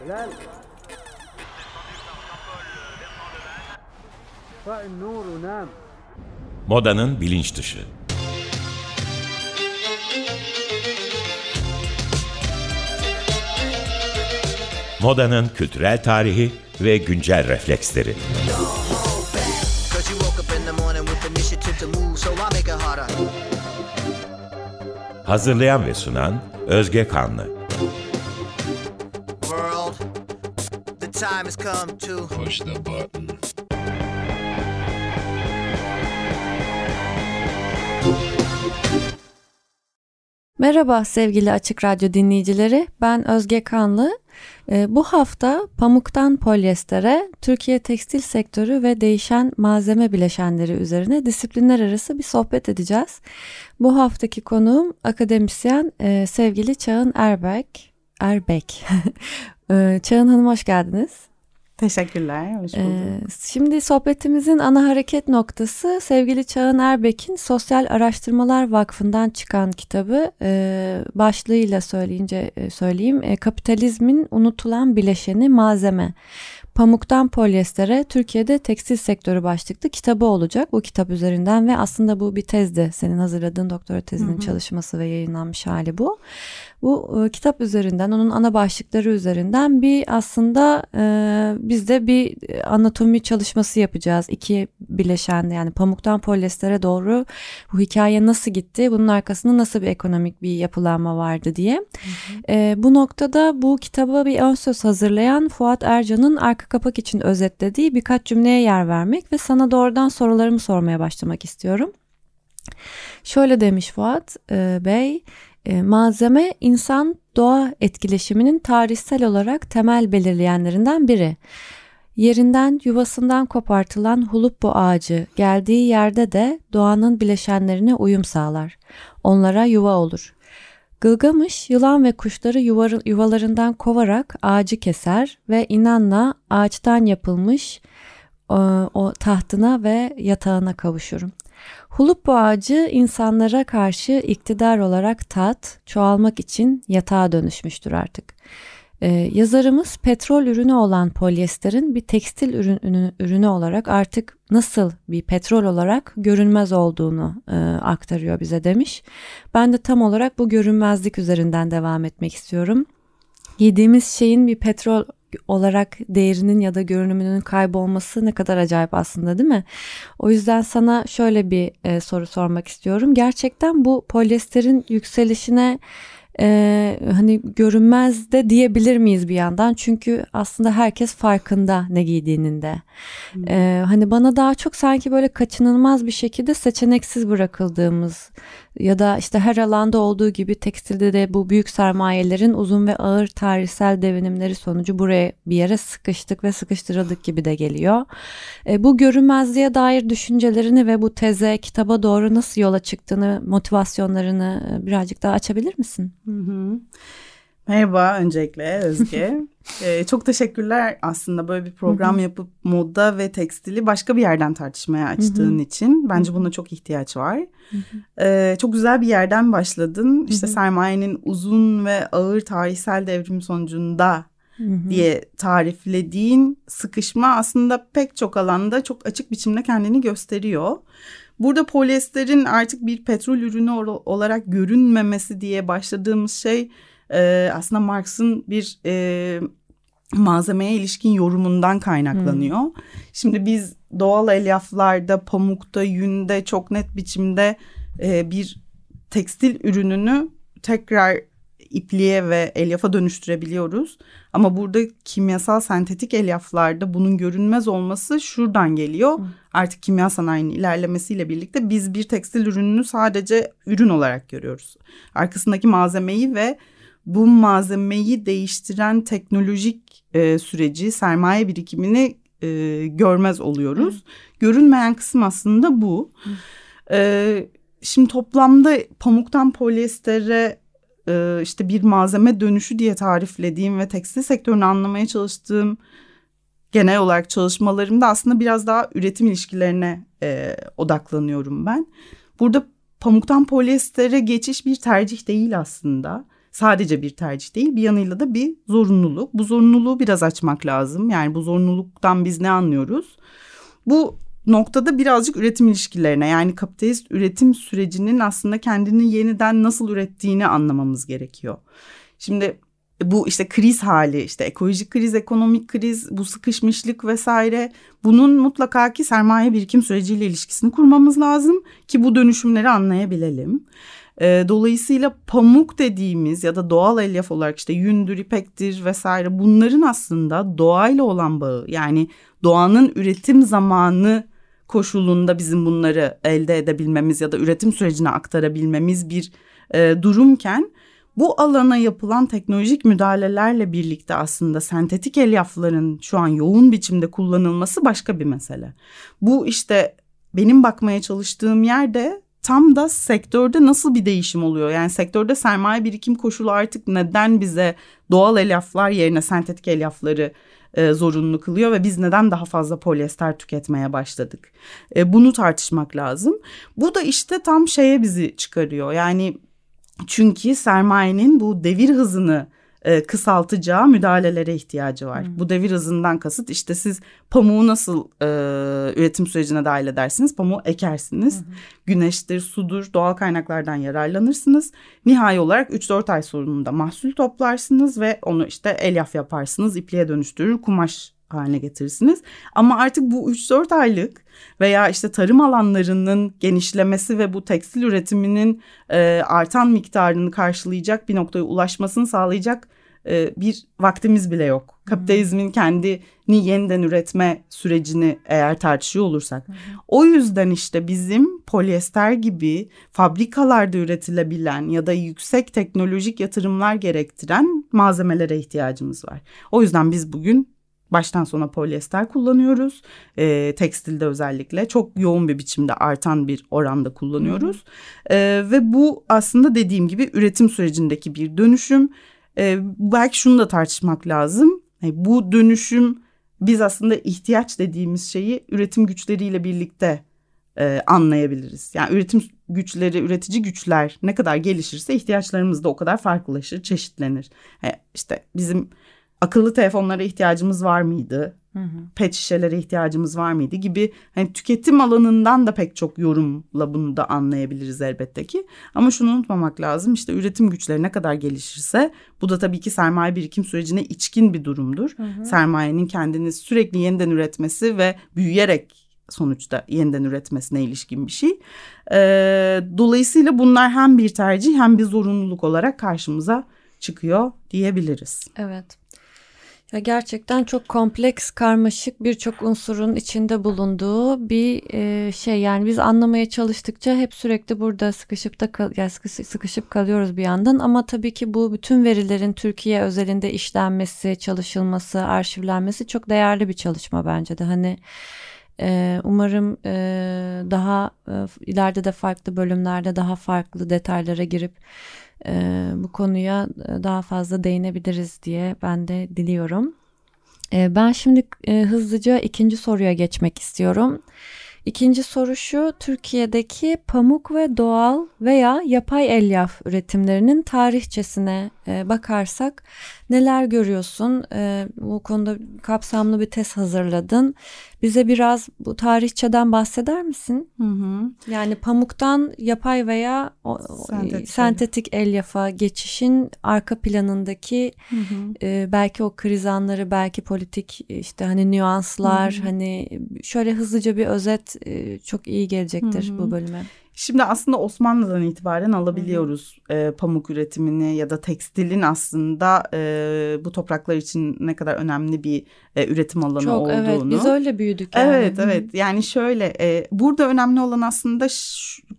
هلال اطفأ النور ونام Modanın bilinç dışı. Modanın kültürel tarihi ve güncel refleksleri. Cause you woke up in the morning with initiative to move, so I make it harder. Hazırlayan ve sunan Özge Kanlı. Time has come to Push the button. Merhaba sevgili Açık Radyo dinleyicileri. Ben Özge Kanlı. Ee, bu hafta pamuktan polyestere, Türkiye tekstil sektörü ve değişen malzeme bileşenleri üzerine disiplinler arası bir sohbet edeceğiz. Bu haftaki konuğum akademisyen e, sevgili Çağın Erbek. Erbek. Ee, Çağın Hanım hoş geldiniz. Teşekkürler, hoş bulduk. Ee, şimdi sohbetimizin ana hareket noktası sevgili Çağın Erbek'in Sosyal Araştırmalar Vakfı'ndan çıkan kitabı e, başlığıyla söyleyince e, söyleyeyim e, Kapitalizmin Unutulan Bileşeni Malzeme. Pamuktan polyestere Türkiye'de tekstil sektörü başlıklı kitabı olacak bu kitap üzerinden ve aslında bu bir tezdi. Senin hazırladığın doktora tezinin çalışması ve yayınlanmış hali bu. Bu e, kitap üzerinden onun ana başlıkları üzerinden bir aslında e, biz de bir anatomi çalışması yapacağız. İki bileşen yani pamuktan polyestere doğru bu hikaye nasıl gitti? Bunun arkasında nasıl bir ekonomik bir yapılanma vardı diye. E, bu noktada bu kitaba bir ön söz hazırlayan Fuat Ercan'ın arka kapak için özetlediği birkaç cümleye yer vermek ve sana doğrudan sorularımı sormaya başlamak istiyorum. Şöyle demiş Fuat e, Bey, e, malzeme insan doğa etkileşiminin tarihsel olarak temel belirleyenlerinden biri. Yerinden yuvasından kopartılan hulupbu ağacı geldiği yerde de doğanın bileşenlerine uyum sağlar. Onlara yuva olur. Gılgamış yılan ve kuşları yuvar- yuvalarından kovarak ağacı keser ve inanla ağaçtan yapılmış e, o tahtına ve yatağına kavuşurum. Hulupbu ağacı insanlara karşı iktidar olarak tat, çoğalmak için yatağa dönüşmüştür artık. Ee, yazarımız petrol ürünü olan polyesterin bir tekstil ürün, ürünü, ürünü olarak artık nasıl bir petrol olarak görünmez olduğunu e, aktarıyor bize demiş. Ben de tam olarak bu görünmezlik üzerinden devam etmek istiyorum. Yediğimiz şeyin bir petrol olarak değerinin ya da görünümünün kaybolması ne kadar acayip aslında değil mi? O yüzden sana şöyle bir e, soru sormak istiyorum. Gerçekten bu polyesterin yükselişine e, hani görünmez de diyebilir miyiz bir yandan? Çünkü aslında herkes farkında ne giydiğinin de. E, hani bana daha çok sanki böyle kaçınılmaz bir şekilde seçeneksiz bırakıldığımız ya da işte her alanda olduğu gibi tekstilde de bu büyük sermayelerin uzun ve ağır tarihsel devinimleri sonucu buraya bir yere sıkıştık ve sıkıştırıldık gibi de geliyor. E, bu görünmezliğe dair düşüncelerini ve bu teze, kitaba doğru nasıl yola çıktığını, motivasyonlarını e, birazcık daha açabilir misin? Hı hı. Merhaba öncelikle Özge. Ee, çok teşekkürler aslında böyle bir program yapıp moda ve tekstili başka bir yerden tartışmaya açtığın için. Bence buna çok ihtiyaç var. Ee, çok güzel bir yerden başladın. İşte sermayenin uzun ve ağır tarihsel devrim sonucunda diye tariflediğin sıkışma aslında pek çok alanda çok açık biçimde kendini gösteriyor. Burada polyesterin artık bir petrol ürünü olarak görünmemesi diye başladığımız şey e, aslında Marx'ın bir e, malzemeye ilişkin yorumundan kaynaklanıyor. Şimdi biz doğal elyaflarda, pamukta, yünde çok net biçimde e, bir tekstil ürününü tekrar ipliğe ve elyafa dönüştürebiliyoruz. Ama burada kimyasal sentetik elyaflarda bunun görünmez olması şuradan geliyor. Artık kimya sanayinin ilerlemesiyle birlikte biz bir tekstil ürününü sadece ürün olarak görüyoruz. Arkasındaki malzemeyi ve bu malzemeyi değiştiren teknolojik e, süreci, sermaye birikimini e, görmez oluyoruz. Görünmeyen kısım aslında bu. E, şimdi toplamda pamuktan polyestere e, işte bir malzeme dönüşü diye tariflediğim ve tekstil sektörünü anlamaya çalıştığım genel olarak çalışmalarımda aslında biraz daha üretim ilişkilerine e, odaklanıyorum ben. Burada pamuktan polyestere geçiş bir tercih değil aslında. Sadece bir tercih değil bir yanıyla da bir zorunluluk. Bu zorunluluğu biraz açmak lazım. Yani bu zorunluluktan biz ne anlıyoruz? Bu noktada birazcık üretim ilişkilerine yani kapitalist üretim sürecinin aslında kendini yeniden nasıl ürettiğini anlamamız gerekiyor. Şimdi bu işte kriz hali işte ekolojik kriz, ekonomik kriz, bu sıkışmışlık vesaire bunun mutlaka ki sermaye birikim süreciyle ilişkisini kurmamız lazım ki bu dönüşümleri anlayabilelim. E, dolayısıyla pamuk dediğimiz ya da doğal elyaf olarak işte yündür, ipektir vesaire bunların aslında doğayla olan bağı yani doğanın üretim zamanı koşulunda bizim bunları elde edebilmemiz ya da üretim sürecine aktarabilmemiz bir e, durumken bu alana yapılan teknolojik müdahalelerle birlikte aslında sentetik elyafların şu an yoğun biçimde kullanılması başka bir mesele. Bu işte benim bakmaya çalıştığım yerde tam da sektörde nasıl bir değişim oluyor? Yani sektörde sermaye birikim koşulu artık neden bize doğal elyaflar yerine sentetik elyafları e, zorunlu kılıyor ve biz neden daha fazla polyester tüketmeye başladık? E, bunu tartışmak lazım. Bu da işte tam şeye bizi çıkarıyor. Yani çünkü sermayenin bu devir hızını e, kısaltacağı müdahalelere ihtiyacı var. Hmm. Bu devir hızından kasıt işte siz pamuğu nasıl e, üretim sürecine dahil edersiniz? Pamuğu ekersiniz. Hmm. Güneştir, sudur, doğal kaynaklardan yararlanırsınız. Nihai olarak 3-4 ay sonunda mahsul toplarsınız ve onu işte elyaf yaparsınız, ipliğe dönüştürür, kumaş haline getirirsiniz. Ama artık bu 3-4 aylık veya işte tarım alanlarının genişlemesi ve bu tekstil üretiminin e, artan miktarını karşılayacak bir noktaya ulaşmasını sağlayacak e, bir vaktimiz bile yok. Kapitalizmin kendini yeniden üretme sürecini eğer tartışıyor olursak. O yüzden işte bizim polyester gibi fabrikalarda üretilebilen ya da yüksek teknolojik yatırımlar gerektiren malzemelere ihtiyacımız var. O yüzden biz bugün baştan sona polyester kullanıyoruz. E, tekstilde özellikle çok yoğun bir biçimde artan bir oranda kullanıyoruz. E, ve bu aslında dediğim gibi üretim sürecindeki bir dönüşüm. E, belki şunu da tartışmak lazım. E, bu dönüşüm biz aslında ihtiyaç dediğimiz şeyi üretim güçleriyle birlikte e, anlayabiliriz. Yani üretim güçleri, üretici güçler ne kadar gelişirse ihtiyaçlarımız da o kadar farklılaşır, çeşitlenir. E, işte bizim akıllı telefonlara ihtiyacımız var mıydı? Hı hı. Pet şişelere ihtiyacımız var mıydı gibi hani tüketim alanından da pek çok yorumla bunu da anlayabiliriz elbette ki. Ama şunu unutmamak lazım işte üretim güçleri ne kadar gelişirse bu da tabii ki sermaye birikim sürecine içkin bir durumdur. Hı hı. Sermayenin kendini sürekli yeniden üretmesi ve büyüyerek sonuçta yeniden üretmesine ilişkin bir şey. Ee, dolayısıyla bunlar hem bir tercih hem bir zorunluluk olarak karşımıza çıkıyor diyebiliriz. Evet. Ya gerçekten çok kompleks, karmaşık birçok unsurun içinde bulunduğu bir e, şey. Yani biz anlamaya çalıştıkça hep sürekli burada sıkışıp da kal yani sıkışıp, sıkışıp kalıyoruz bir yandan. Ama tabii ki bu bütün verilerin Türkiye özelinde işlenmesi, çalışılması, arşivlenmesi çok değerli bir çalışma bence de. Hani e, umarım e, daha e, ileride de farklı bölümlerde daha farklı detaylara girip e, bu konuya daha fazla değinebiliriz diye ben de diliyorum. E, ben şimdi e, hızlıca ikinci soruya geçmek istiyorum. İkinci soru şu, Türkiye'deki pamuk ve doğal veya yapay elyaf üretimlerinin tarihçesine bakarsak neler görüyorsun? Bu konuda kapsamlı bir test hazırladın. Bize biraz bu tarihçeden bahseder misin? Hı hı. Yani pamuktan yapay veya o, sentetik, sentetik elyafa geçişin arka planındaki hı hı. E, belki o kriz anları, belki politik işte hani nüanslar, hı hı. hani şöyle hızlıca bir özet e, çok iyi gelecektir hı hı. bu bölüme. Şimdi aslında Osmanlı'dan itibaren alabiliyoruz e, pamuk üretimini ya da tekstilin aslında e, bu topraklar için ne kadar önemli bir e, üretim alanı Çok, olduğunu. Evet biz öyle büyüdük. Yani. Evet evet yani şöyle e, burada önemli olan aslında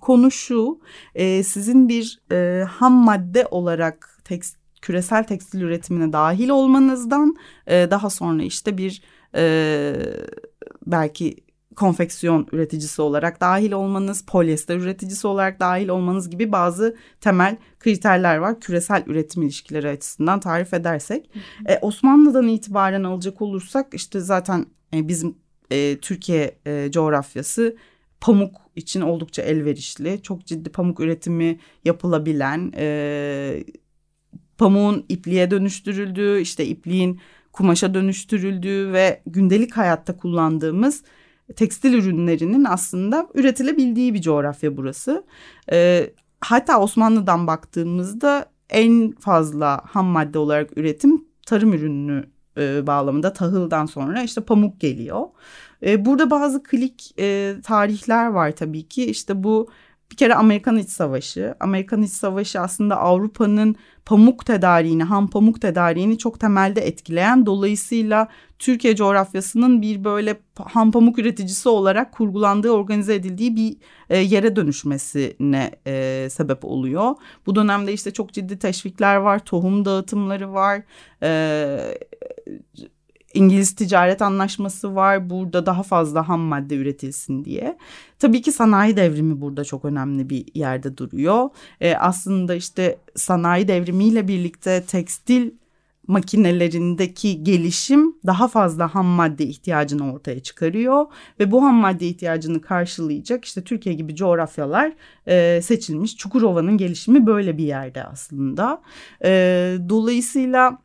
konu şu e, sizin bir e, ham madde olarak tekst, küresel tekstil üretimine dahil olmanızdan e, daha sonra işte bir e, belki konfeksiyon üreticisi olarak dahil olmanız, polyester üreticisi olarak dahil olmanız gibi bazı temel kriterler var. Küresel üretim ilişkileri açısından tarif edersek. E, Osmanlı'dan itibaren alacak olursak işte zaten e, bizim e, Türkiye e, coğrafyası pamuk için oldukça elverişli. Çok ciddi pamuk üretimi yapılabilen... E, pamuğun ipliğe dönüştürüldüğü, işte ipliğin kumaşa dönüştürüldüğü ve gündelik hayatta kullandığımız tekstil ürünlerinin aslında üretilebildiği bir coğrafya burası. E, hatta Osmanlı'dan baktığımızda en fazla ham madde olarak üretim tarım ürünü e, bağlamında tahıldan sonra işte pamuk geliyor. E, burada bazı klik e, tarihler var tabii ki işte bu bir kere Amerikan İç Savaşı. Amerikan İç Savaşı aslında Avrupa'nın pamuk tedariğini, ham pamuk tedariğini çok temelde etkileyen. Dolayısıyla Türkiye coğrafyasının bir böyle ham pamuk üreticisi olarak kurgulandığı, organize edildiği bir e, yere dönüşmesine e, sebep oluyor. Bu dönemde işte çok ciddi teşvikler var, tohum dağıtımları var. E, İngiliz ticaret anlaşması var burada daha fazla ham madde üretilsin diye. Tabii ki sanayi devrimi burada çok önemli bir yerde duruyor. E, aslında işte sanayi devrimiyle birlikte tekstil makinelerindeki gelişim daha fazla ham madde ihtiyacını ortaya çıkarıyor ve bu ham madde ihtiyacını karşılayacak işte Türkiye gibi coğrafyalar e, seçilmiş. Çukurova'nın gelişimi böyle bir yerde aslında. E, dolayısıyla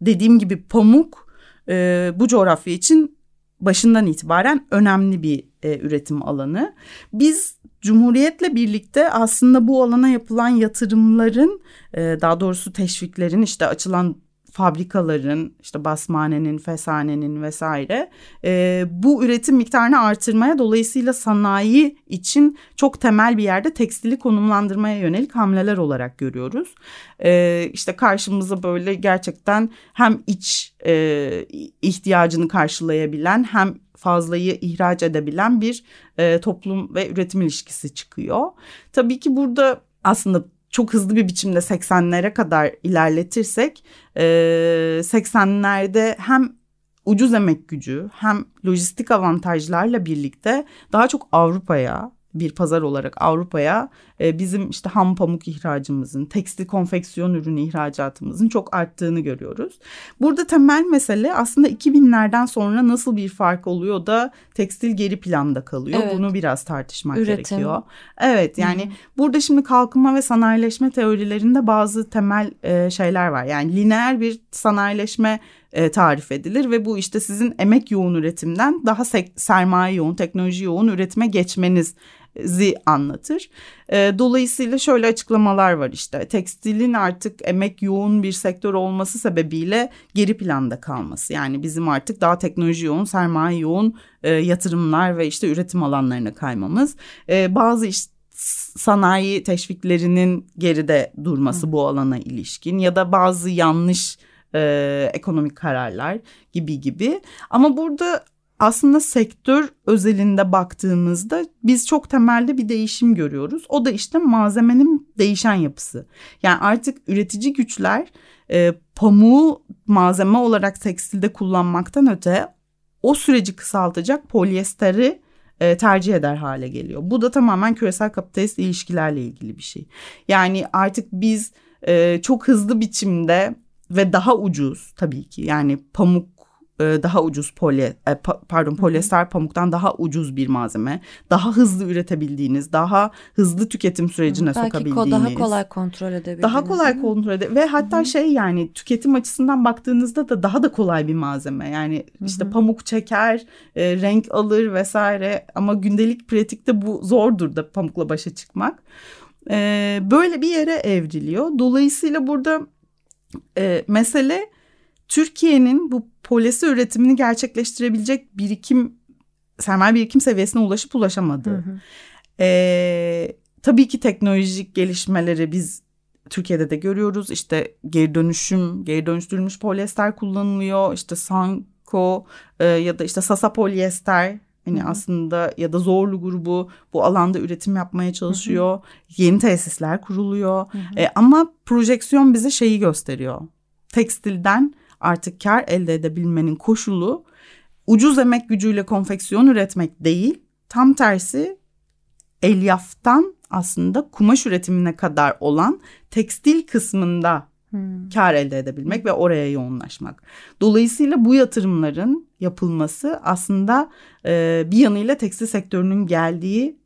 dediğim gibi pamuk e, bu coğrafya için başından itibaren önemli bir e, üretim alanı. Biz Cumhuriyet'le birlikte aslında bu alana yapılan yatırımların e, daha doğrusu teşviklerin işte açılan fabrikaların işte basmanenin, fesanenin vesaire e, bu üretim miktarını artırmaya dolayısıyla sanayi için çok temel bir yerde tekstili konumlandırmaya yönelik hamleler olarak görüyoruz. E, işte karşımıza böyle gerçekten hem iç e, ihtiyacını karşılayabilen hem fazlayı ihraç edebilen bir e, toplum ve üretim ilişkisi çıkıyor. Tabii ki burada aslında çok hızlı bir biçimde 80'lere kadar ilerletirsek e, 80'lerde hem ucuz emek gücü hem lojistik avantajlarla birlikte daha çok Avrupa'ya bir pazar olarak Avrupa'ya e, bizim işte ham pamuk ihracımızın, tekstil konfeksiyon ürünü ihracatımızın çok arttığını görüyoruz. Burada temel mesele aslında 2000'lerden sonra nasıl bir fark oluyor da tekstil geri planda kalıyor. Evet. Bunu biraz tartışmak Üretim. gerekiyor. Evet yani Hı. burada şimdi kalkınma ve sanayileşme teorilerinde bazı temel e, şeyler var. Yani lineer bir sanayileşme e, tarif edilir ve bu işte sizin emek yoğun üretimden daha sermaye yoğun, teknoloji yoğun üretime geçmeniz zi anlatır. E, dolayısıyla şöyle açıklamalar var işte tekstilin artık emek yoğun bir sektör olması sebebiyle geri planda kalması. Yani bizim artık daha teknoloji yoğun, sermaye yoğun e, yatırımlar ve işte üretim alanlarına kaymamız. E, bazı işte sanayi teşviklerinin geride durması Hı. bu alana ilişkin ya da bazı yanlış e, ekonomik kararlar gibi gibi. Ama burada aslında sektör özelinde baktığımızda biz çok temelde bir değişim görüyoruz. O da işte malzemenin değişen yapısı. Yani artık üretici güçler e, pamuğu malzeme olarak tekstilde kullanmaktan öte o süreci kısaltacak polyesteri e, tercih eder hale geliyor. Bu da tamamen küresel kapitalist ilişkilerle ilgili bir şey. Yani artık biz e, çok hızlı biçimde ve daha ucuz tabii ki yani pamuk daha ucuz polye e, pardon polyester pamuktan daha ucuz bir malzeme. Daha hızlı üretebildiğiniz, daha hızlı tüketim sürecine Belki sokabildiğiniz. Belki daha kolay kontrol edebildiğiniz. Daha kolay kontrol ede ve hatta Hı-hı. şey yani tüketim açısından baktığınızda da daha da kolay bir malzeme. Yani işte pamuk çeker, e, renk alır vesaire ama gündelik pratikte bu zordur da pamukla başa çıkmak. E, böyle bir yere evriliyor. Dolayısıyla burada e, mesele Türkiye'nin bu polisi üretimini gerçekleştirebilecek birikim sermaye birikim seviyesine ulaşıp ulaşamadığı. Hı hı. Ee, tabii ki teknolojik gelişmeleri biz Türkiye'de de görüyoruz. İşte geri dönüşüm, geri dönüştürülmüş polyester kullanılıyor. İşte Sanko e, ya da işte Sasa polyester Hani Hı-hı. aslında ya da zorlu grubu bu alanda üretim yapmaya çalışıyor. Hı-hı. Yeni tesisler kuruluyor. E, ama projeksiyon bize şeyi gösteriyor. Tekstilden artık kar elde edebilmenin koşulu ucuz emek gücüyle konfeksiyon üretmek değil. Tam tersi elyaftan aslında kumaş üretimine kadar olan tekstil kısmında hmm. kar elde edebilmek ve oraya yoğunlaşmak. Dolayısıyla bu yatırımların yapılması aslında e, bir yanıyla tekstil sektörünün geldiği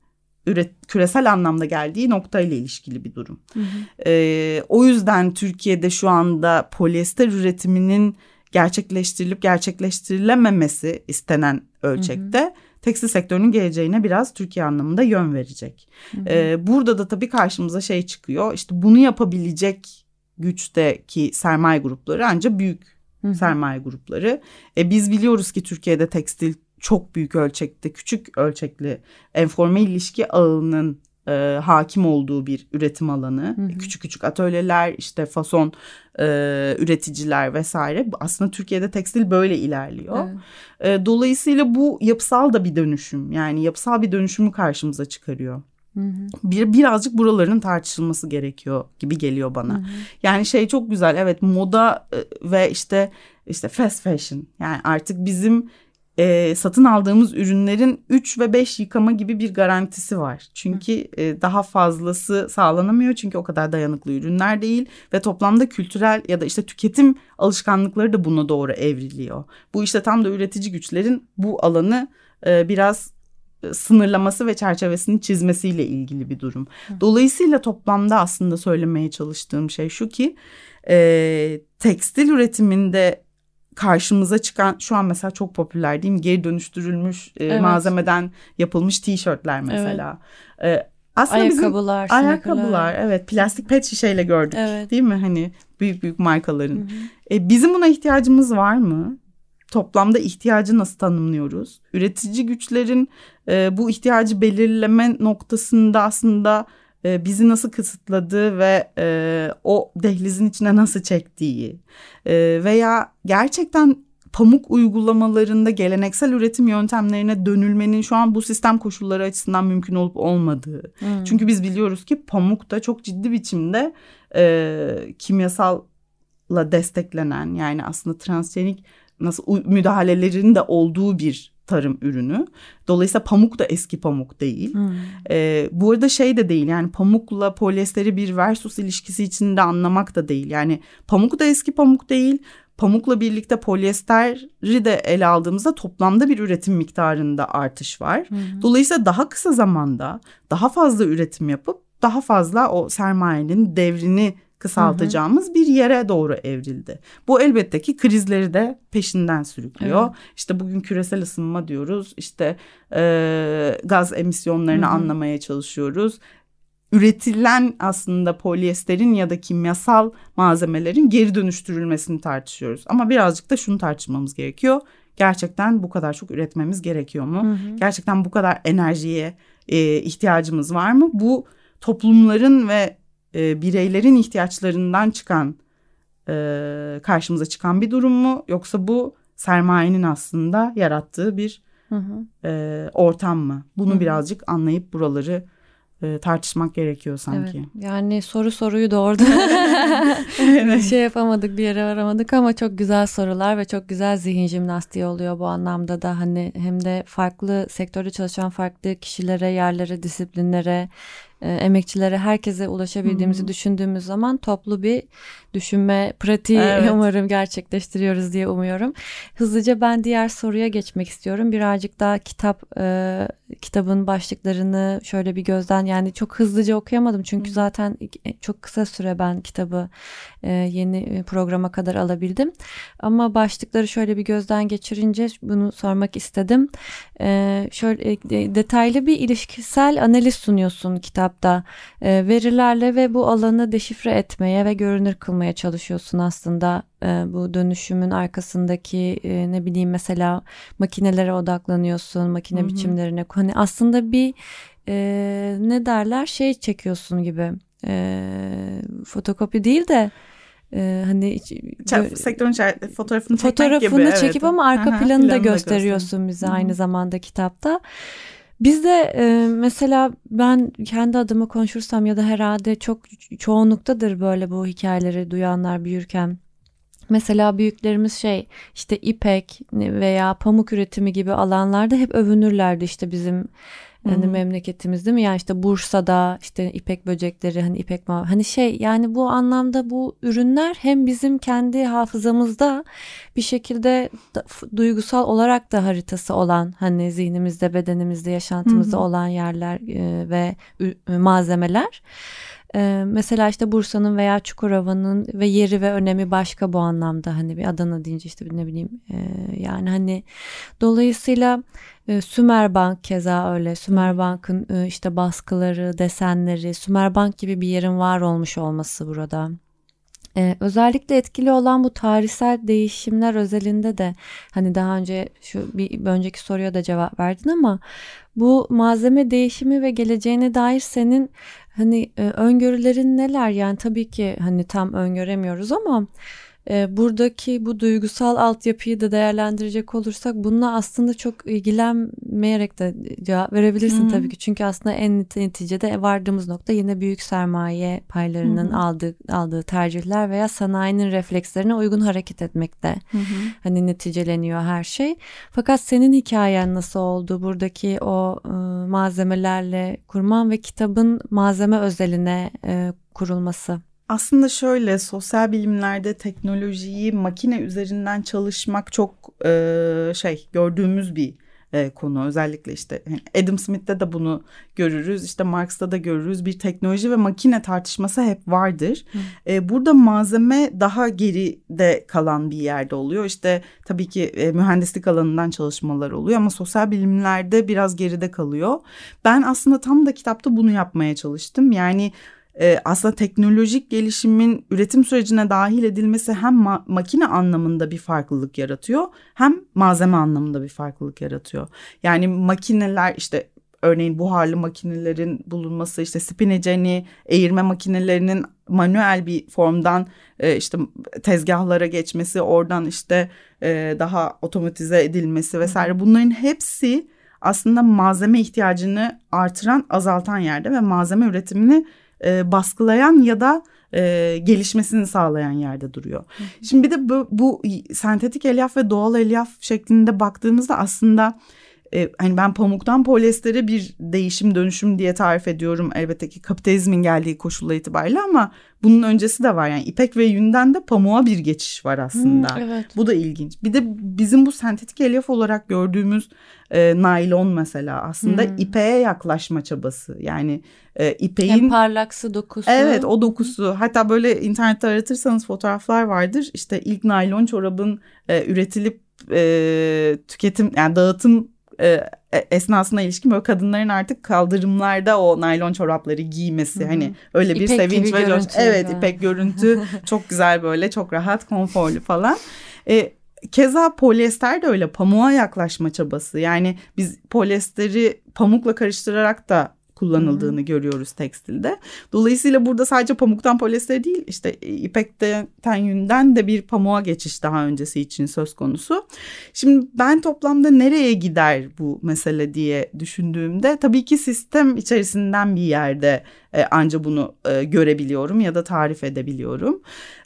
üret, küresel anlamda geldiği noktayla ilişkili bir durum. Hı hı. E, o yüzden Türkiye'de şu anda polyester üretiminin gerçekleştirilip gerçekleştirilememesi istenen ölçekte hı hı. tekstil sektörünün geleceğine biraz Türkiye anlamında yön verecek. Hı hı. Ee, burada da tabii karşımıza şey çıkıyor işte bunu yapabilecek güçteki sermaye grupları ancak büyük hı hı. sermaye grupları. E, biz biliyoruz ki Türkiye'de tekstil çok büyük ölçekte küçük ölçekli enforme ilişki ağının e, hakim olduğu bir üretim alanı. Hı hı. Küçük küçük atölyeler işte fason e, üreticiler vesaire. Aslında Türkiye'de tekstil böyle ilerliyor. Evet. E, dolayısıyla bu yapısal da bir dönüşüm. Yani yapısal bir dönüşümü karşımıza çıkarıyor. Hı hı. Bir birazcık buraların tartışılması gerekiyor gibi geliyor bana. Hı hı. Yani şey çok güzel. Evet moda e, ve işte işte fast fashion. Yani artık bizim e, satın aldığımız ürünlerin 3 ve 5 yıkama gibi bir garantisi var. Çünkü e, daha fazlası sağlanamıyor çünkü o kadar dayanıklı ürünler değil ve toplamda kültürel ya da işte tüketim alışkanlıkları da buna doğru evriliyor. Bu işte tam da üretici güçlerin bu alanı e, biraz e, sınırlaması ve çerçevesini çizmesiyle ilgili bir durum. Dolayısıyla toplamda aslında söylemeye çalıştığım şey şu ki e, tekstil üretiminde karşımıza çıkan şu an mesela çok popüler değil mi? Geri dönüştürülmüş e, evet. malzemeden yapılmış tişörtler mesela. Evet. E, aslında ayakkabılar, bizim ayakkabılar evet plastik pet şişeyle gördük evet. değil mi? Hani büyük büyük markaların. Hı hı. E, bizim buna ihtiyacımız var mı? Toplamda ihtiyacı nasıl tanımlıyoruz? Üretici güçlerin e, bu ihtiyacı belirleme noktasında aslında e, bizi nasıl kısıtladığı ve e, o dehlizin içine nasıl çektiği e, veya gerçekten pamuk uygulamalarında geleneksel üretim yöntemlerine dönülmenin şu an bu sistem koşulları açısından mümkün olup olmadığı. Hmm. Çünkü biz biliyoruz ki pamuk da çok ciddi biçimde e, kimyasalla desteklenen yani aslında transgenik nasıl müdahalelerin de olduğu bir tarım ürünü. Dolayısıyla pamuk da eski pamuk değil. Hmm. Ee, bu arada şey de değil yani pamukla polyesteri bir versus ilişkisi içinde anlamak da değil. Yani pamuk da eski pamuk değil. Pamukla birlikte polyesteri de ele aldığımızda toplamda bir üretim miktarında artış var. Hmm. Dolayısıyla daha kısa zamanda daha fazla üretim yapıp daha fazla o sermayenin devrini kısaltacağımız hı hı. bir yere doğru evrildi. Bu elbette ki krizleri de peşinden sürüklüyor. Evet. İşte bugün küresel ısınma diyoruz. İşte e, gaz emisyonlarını hı hı. anlamaya çalışıyoruz. Üretilen aslında polyesterin ya da kimyasal malzemelerin geri dönüştürülmesini tartışıyoruz. Ama birazcık da şunu tartışmamız gerekiyor. Gerçekten bu kadar çok üretmemiz gerekiyor mu? Hı hı. Gerçekten bu kadar enerjiye e, ihtiyacımız var mı? Bu toplumların ve e, bireylerin ihtiyaçlarından çıkan e, karşımıza çıkan bir durum mu yoksa bu sermayenin aslında yarattığı bir hı hı. E, ortam mı? Bunu hı hı. birazcık anlayıp buraları e, tartışmak gerekiyor sanki. Evet, yani soru soruyu doğurdu. evet. şey yapamadık bir yere varamadık ama çok güzel sorular ve çok güzel zihin jimnastiği oluyor bu anlamda da hani hem de farklı sektörde çalışan farklı kişilere, yerlere, disiplinlere e, emekçilere herkese ulaşabildiğimizi hmm. düşündüğümüz zaman toplu bir düşünme pratiği evet. umarım gerçekleştiriyoruz diye umuyorum. Hızlıca ben diğer soruya geçmek istiyorum. Birazcık daha kitap e, kitabın başlıklarını şöyle bir gözden yani çok hızlıca okuyamadım çünkü hmm. zaten e, çok kısa süre ben kitabı e, yeni programa kadar alabildim. Ama başlıkları şöyle bir gözden geçirince bunu sormak istedim. E, şöyle e, detaylı bir ilişkisel analiz sunuyorsun kitapta. E, verilerle ve bu alanı deşifre etmeye ve görünür kılmaya çalışıyorsun aslında. E, bu dönüşümün arkasındaki e, ne bileyim mesela makinelere odaklanıyorsun, makine Hı-hı. biçimlerine. Hani aslında bir e, ne derler şey çekiyorsun gibi. E, fotokopi değil de e, hani böyle, sektörün fotoğrafını çekmek fotoğrafını gibi, çekip evet. ama arka Aha, planı da gösteriyorsun bize Hı-hı. aynı zamanda kitapta. Biz de e, mesela ben kendi adıma konuşursam ya da herhalde çok çoğunluktadır böyle bu hikayeleri duyanlar büyürken. Mesela büyüklerimiz şey işte ipek veya pamuk üretimi gibi alanlarda hep övünürlerdi işte bizim Yani hı. memleketimiz değil mi? Yani işte Bursa'da işte ipek böcekleri hani ipek ma hani şey yani bu anlamda bu ürünler hem bizim kendi hafızamızda bir şekilde duygusal olarak da haritası olan hani zihnimizde, bedenimizde, yaşantımızda hı. olan yerler e, ve ü- malzemeler. E, mesela işte Bursa'nın veya Çukurova'nın ve yeri ve önemi başka bu anlamda hani bir Adana deyince işte ne bileyim e, yani hani dolayısıyla e, Sümerbank keza öyle. Sümerbank'ın e, işte baskıları, desenleri, Sümerbank gibi bir yerin var olmuş olması burada. E, özellikle etkili olan bu tarihsel değişimler özelinde de hani daha önce şu bir önceki soruya da cevap verdin ama bu malzeme değişimi ve geleceğine dair senin hani e, öngörülerin neler? Yani tabii ki hani tam öngöremiyoruz ama e, buradaki bu duygusal altyapıyı da değerlendirecek olursak bununla aslında çok ilgilenmeyerek de cevap verebilirsin hı. tabii ki. Çünkü aslında en neti- neticede vardığımız nokta yine büyük sermaye paylarının hı. aldığı aldığı tercihler veya sanayinin reflekslerine uygun hareket etmekte. Hı. Hani neticeleniyor her şey. Fakat senin hikayen nasıl oldu? Buradaki o e, malzemelerle kurman ve kitabın malzeme özeline e, kurulması. Aslında şöyle sosyal bilimlerde teknolojiyi makine üzerinden çalışmak çok e, şey gördüğümüz bir e, konu. Özellikle işte hani Adam Smith'te de bunu görürüz. işte Marx'ta da görürüz. Bir teknoloji ve makine tartışması hep vardır. E, burada malzeme daha geride kalan bir yerde oluyor. İşte tabii ki e, mühendislik alanından çalışmalar oluyor ama sosyal bilimlerde biraz geride kalıyor. Ben aslında tam da kitapta bunu yapmaya çalıştım. Yani e, aslında teknolojik gelişimin üretim sürecine dahil edilmesi hem ma- makine anlamında bir farklılık yaratıyor hem malzeme anlamında bir farklılık yaratıyor. Yani makineler işte örneğin buharlı makinelerin bulunması işte spineceni eğirme makinelerinin manuel bir formdan e, işte tezgahlara geçmesi oradan işte e, daha otomatize edilmesi vesaire bunların hepsi aslında malzeme ihtiyacını artıran azaltan yerde ve malzeme üretimini e, baskılayan ya da e, gelişmesini sağlayan yerde duruyor. Şimdi bir de bu, bu sentetik elyaf ve doğal elyaf şeklinde baktığımızda aslında e, hani ben pamuktan polyestere bir değişim dönüşüm diye tarif ediyorum elbette ki kapitalizmin geldiği koşulla itibariyle ama bunun öncesi de var yani ipek ve yünden de pamuğa bir geçiş var aslında. Hmm, evet. Bu da ilginç. Bir de bizim bu sentetik elyaf olarak gördüğümüz e, naylon mesela aslında Hmm. ipeğe yaklaşma çabası. Yani e, Hem ipeğin parlaksı dokusu. Evet o dokusu hatta böyle internette aratırsanız fotoğraflar vardır işte ilk naylon çorabın e, üretilip e, tüketim yani dağıtım e, esnasına ilişkin böyle kadınların artık kaldırımlarda o naylon çorapları giymesi Hı hı. hani öyle bir İpek sevinç ve coş- evet ipek görüntü çok güzel böyle çok rahat konforlu falan. E, Keza polyester de öyle pamuğa yaklaşma çabası. Yani biz polyesteri pamukla karıştırarak da kullanıldığını görüyoruz tekstilde. Dolayısıyla burada sadece pamuktan polyester değil işte ipekten yünden de bir pamuğa geçiş daha öncesi için söz konusu. Şimdi ben toplamda nereye gider bu mesele diye düşündüğümde tabii ki sistem içerisinden bir yerde e, anca bunu e, görebiliyorum ya da tarif edebiliyorum.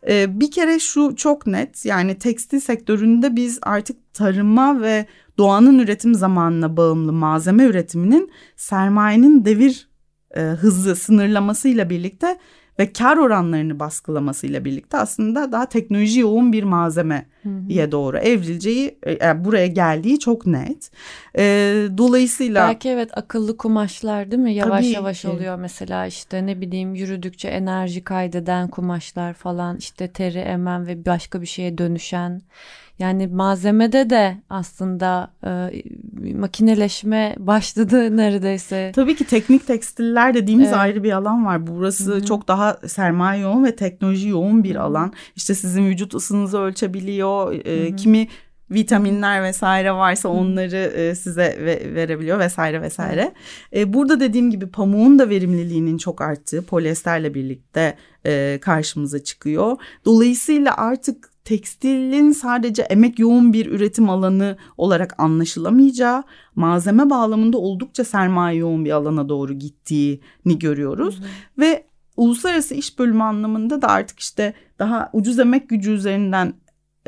E, bir kere şu çok net yani tekstil sektöründe biz artık tarıma ve doğanın üretim zamanına bağımlı malzeme üretiminin sermayenin devir e, hızı sınırlamasıyla birlikte ve kar oranlarını baskılamasıyla birlikte aslında daha teknoloji yoğun bir malzemeye doğru evrileceği e, yani buraya geldiği çok net. E, dolayısıyla Belki evet akıllı kumaşlar değil mi? Yavaş Tabii yavaş ki. oluyor mesela işte ne bileyim yürüdükçe enerji kaydeden kumaşlar falan işte teri emen ve başka bir şeye dönüşen. Yani malzemede de aslında e, makineleşme başladı neredeyse. Tabii ki teknik tekstiller dediğimiz Evet. ayrı bir alan var. Burası Hı hı. çok daha sermaye yoğun ve teknoloji yoğun bir alan. İşte sizin vücut ısınızı ölçebiliyor. E, Hı hı. kimi vitaminler vesaire varsa onları e, size ve- verebiliyor vesaire vesaire. E, burada dediğim gibi pamuğun da verimliliğinin çok arttığı polyesterle birlikte e, karşımıza çıkıyor. Dolayısıyla artık tekstilin sadece emek yoğun bir üretim alanı olarak anlaşılamayacağı, malzeme bağlamında oldukça sermaye yoğun bir alana doğru gittiğini görüyoruz. Ve uluslararası iş bölümü anlamında da artık işte daha ucuz emek gücü üzerinden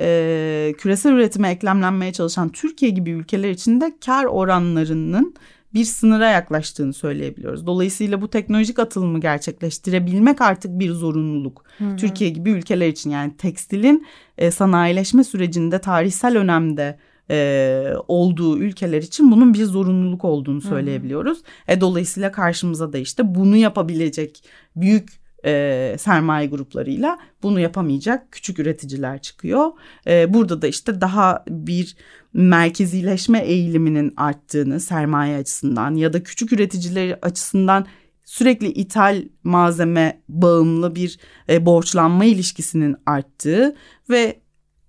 e, küresel üretime eklemlenmeye çalışan Türkiye gibi ülkeler için de kar oranlarının bir sınıra yaklaştığını söyleyebiliyoruz. Dolayısıyla bu teknolojik atılımı gerçekleştirebilmek artık bir zorunluluk. Hı-hı. Türkiye gibi ülkeler için yani tekstilin e, sanayileşme sürecinde tarihsel önemde e, olduğu ülkeler için bunun bir zorunluluk olduğunu söyleyebiliyoruz. E, dolayısıyla karşımıza da işte bunu yapabilecek büyük e, sermaye gruplarıyla bunu yapamayacak küçük üreticiler çıkıyor. E, burada da işte daha bir merkezileşme eğiliminin arttığını sermaye açısından ya da küçük üreticiler açısından sürekli ithal malzeme bağımlı bir e, borçlanma ilişkisinin arttığı ve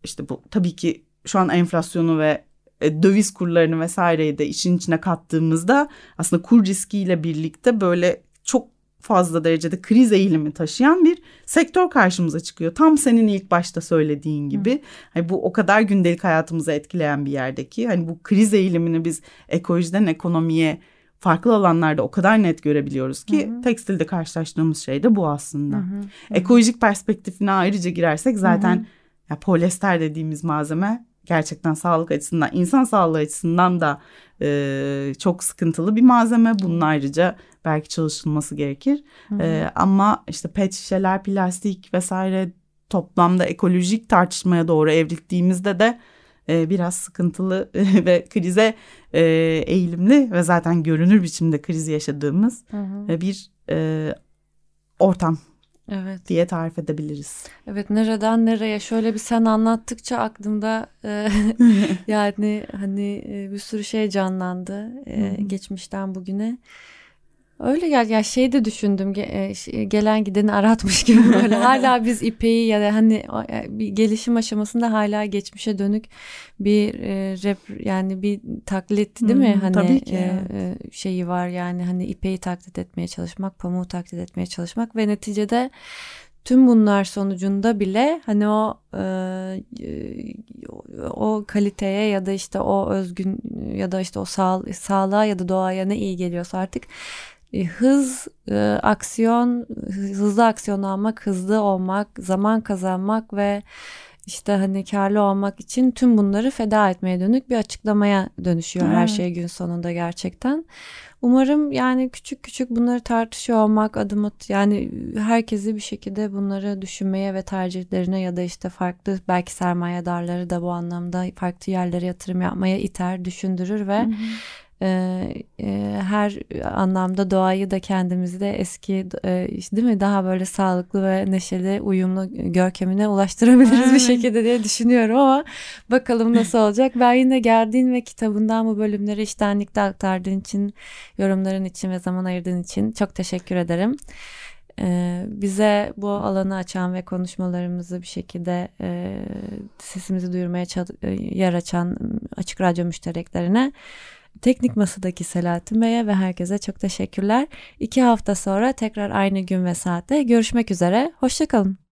işte bu tabii ki şu an enflasyonu ve e, döviz kurlarını vesaireyi de işin içine kattığımızda aslında kur riskiyle birlikte böyle çok fazla derecede kriz eğilimi taşıyan bir sektör karşımıza çıkıyor. Tam senin ilk başta söylediğin gibi. Hani bu o kadar gündelik hayatımızı etkileyen bir yerdeki hani bu kriz eğilimini biz ekolojiden ekonomiye farklı alanlarda o kadar net görebiliyoruz ki hı hı. tekstilde karşılaştığımız şey de bu aslında. Hı hı. Ekolojik perspektifine ayrıca girersek zaten hı hı. Ya polyester dediğimiz malzeme gerçekten sağlık açısından, insan sağlığı açısından da e, çok sıkıntılı bir malzeme. Bunun ayrıca belki çalışılması gerekir. Hı hı. E, ama işte pet şişeler, plastik vesaire toplamda ekolojik tartışmaya doğru evrildiğimizde de e, biraz sıkıntılı ve krize e, eğilimli ve zaten görünür biçimde krizi yaşadığımız hı hı. bir e, ortam evet. diye tarif edebiliriz. Evet nereden nereye şöyle bir sen anlattıkça aklımda e, yani hani e, bir sürü şey canlandı e, geçmişten bugüne. Öyle gel ya şey de düşündüm e, gelen gideni aratmış gibi böyle hala biz ipeyi ya da hani e, bir gelişim aşamasında hala geçmişe dönük bir e, rap yani bir taklit değil mi hani tabii ki, e, evet. şeyi var yani hani ipeyi taklit etmeye çalışmak pamuğu taklit etmeye çalışmak ve neticede tüm bunlar sonucunda bile hani o e, o kaliteye ya da işte o özgün ya da işte o sağ, sağlığa ya da doğaya ne iyi geliyorsa artık e, hız, e, aksiyon, hızlı aksiyon almak, hızlı olmak, zaman kazanmak ve işte hani karlı olmak için tüm bunları feda etmeye dönük bir açıklamaya dönüşüyor evet. her şey gün sonunda gerçekten. Umarım yani küçük küçük bunları tartışıyor olmak adım at yani herkesi bir şekilde bunları düşünmeye ve tercihlerine ya da işte farklı belki sermayedarları da bu anlamda farklı yerlere yatırım yapmaya iter, düşündürür ve hı hı e, e, her anlamda doğayı da kendimizi de eski e, değil mi daha böyle sağlıklı ve neşeli uyumlu görkemine ulaştırabiliriz bir şekilde diye düşünüyorum ama bakalım nasıl olacak. Ben yine geldiğin ve kitabından bu bölümleri iştenlikle aktardığın için yorumların için ve zaman ayırdığın için çok teşekkür ederim. Ee, bize bu alanı açan ve konuşmalarımızı bir şekilde e, sesimizi duyurmaya yer açan açık radyo müştereklerine Teknik Masa'daki Selahattin Bey'e ve herkese çok teşekkürler. İki hafta sonra tekrar aynı gün ve saatte görüşmek üzere. Hoşçakalın.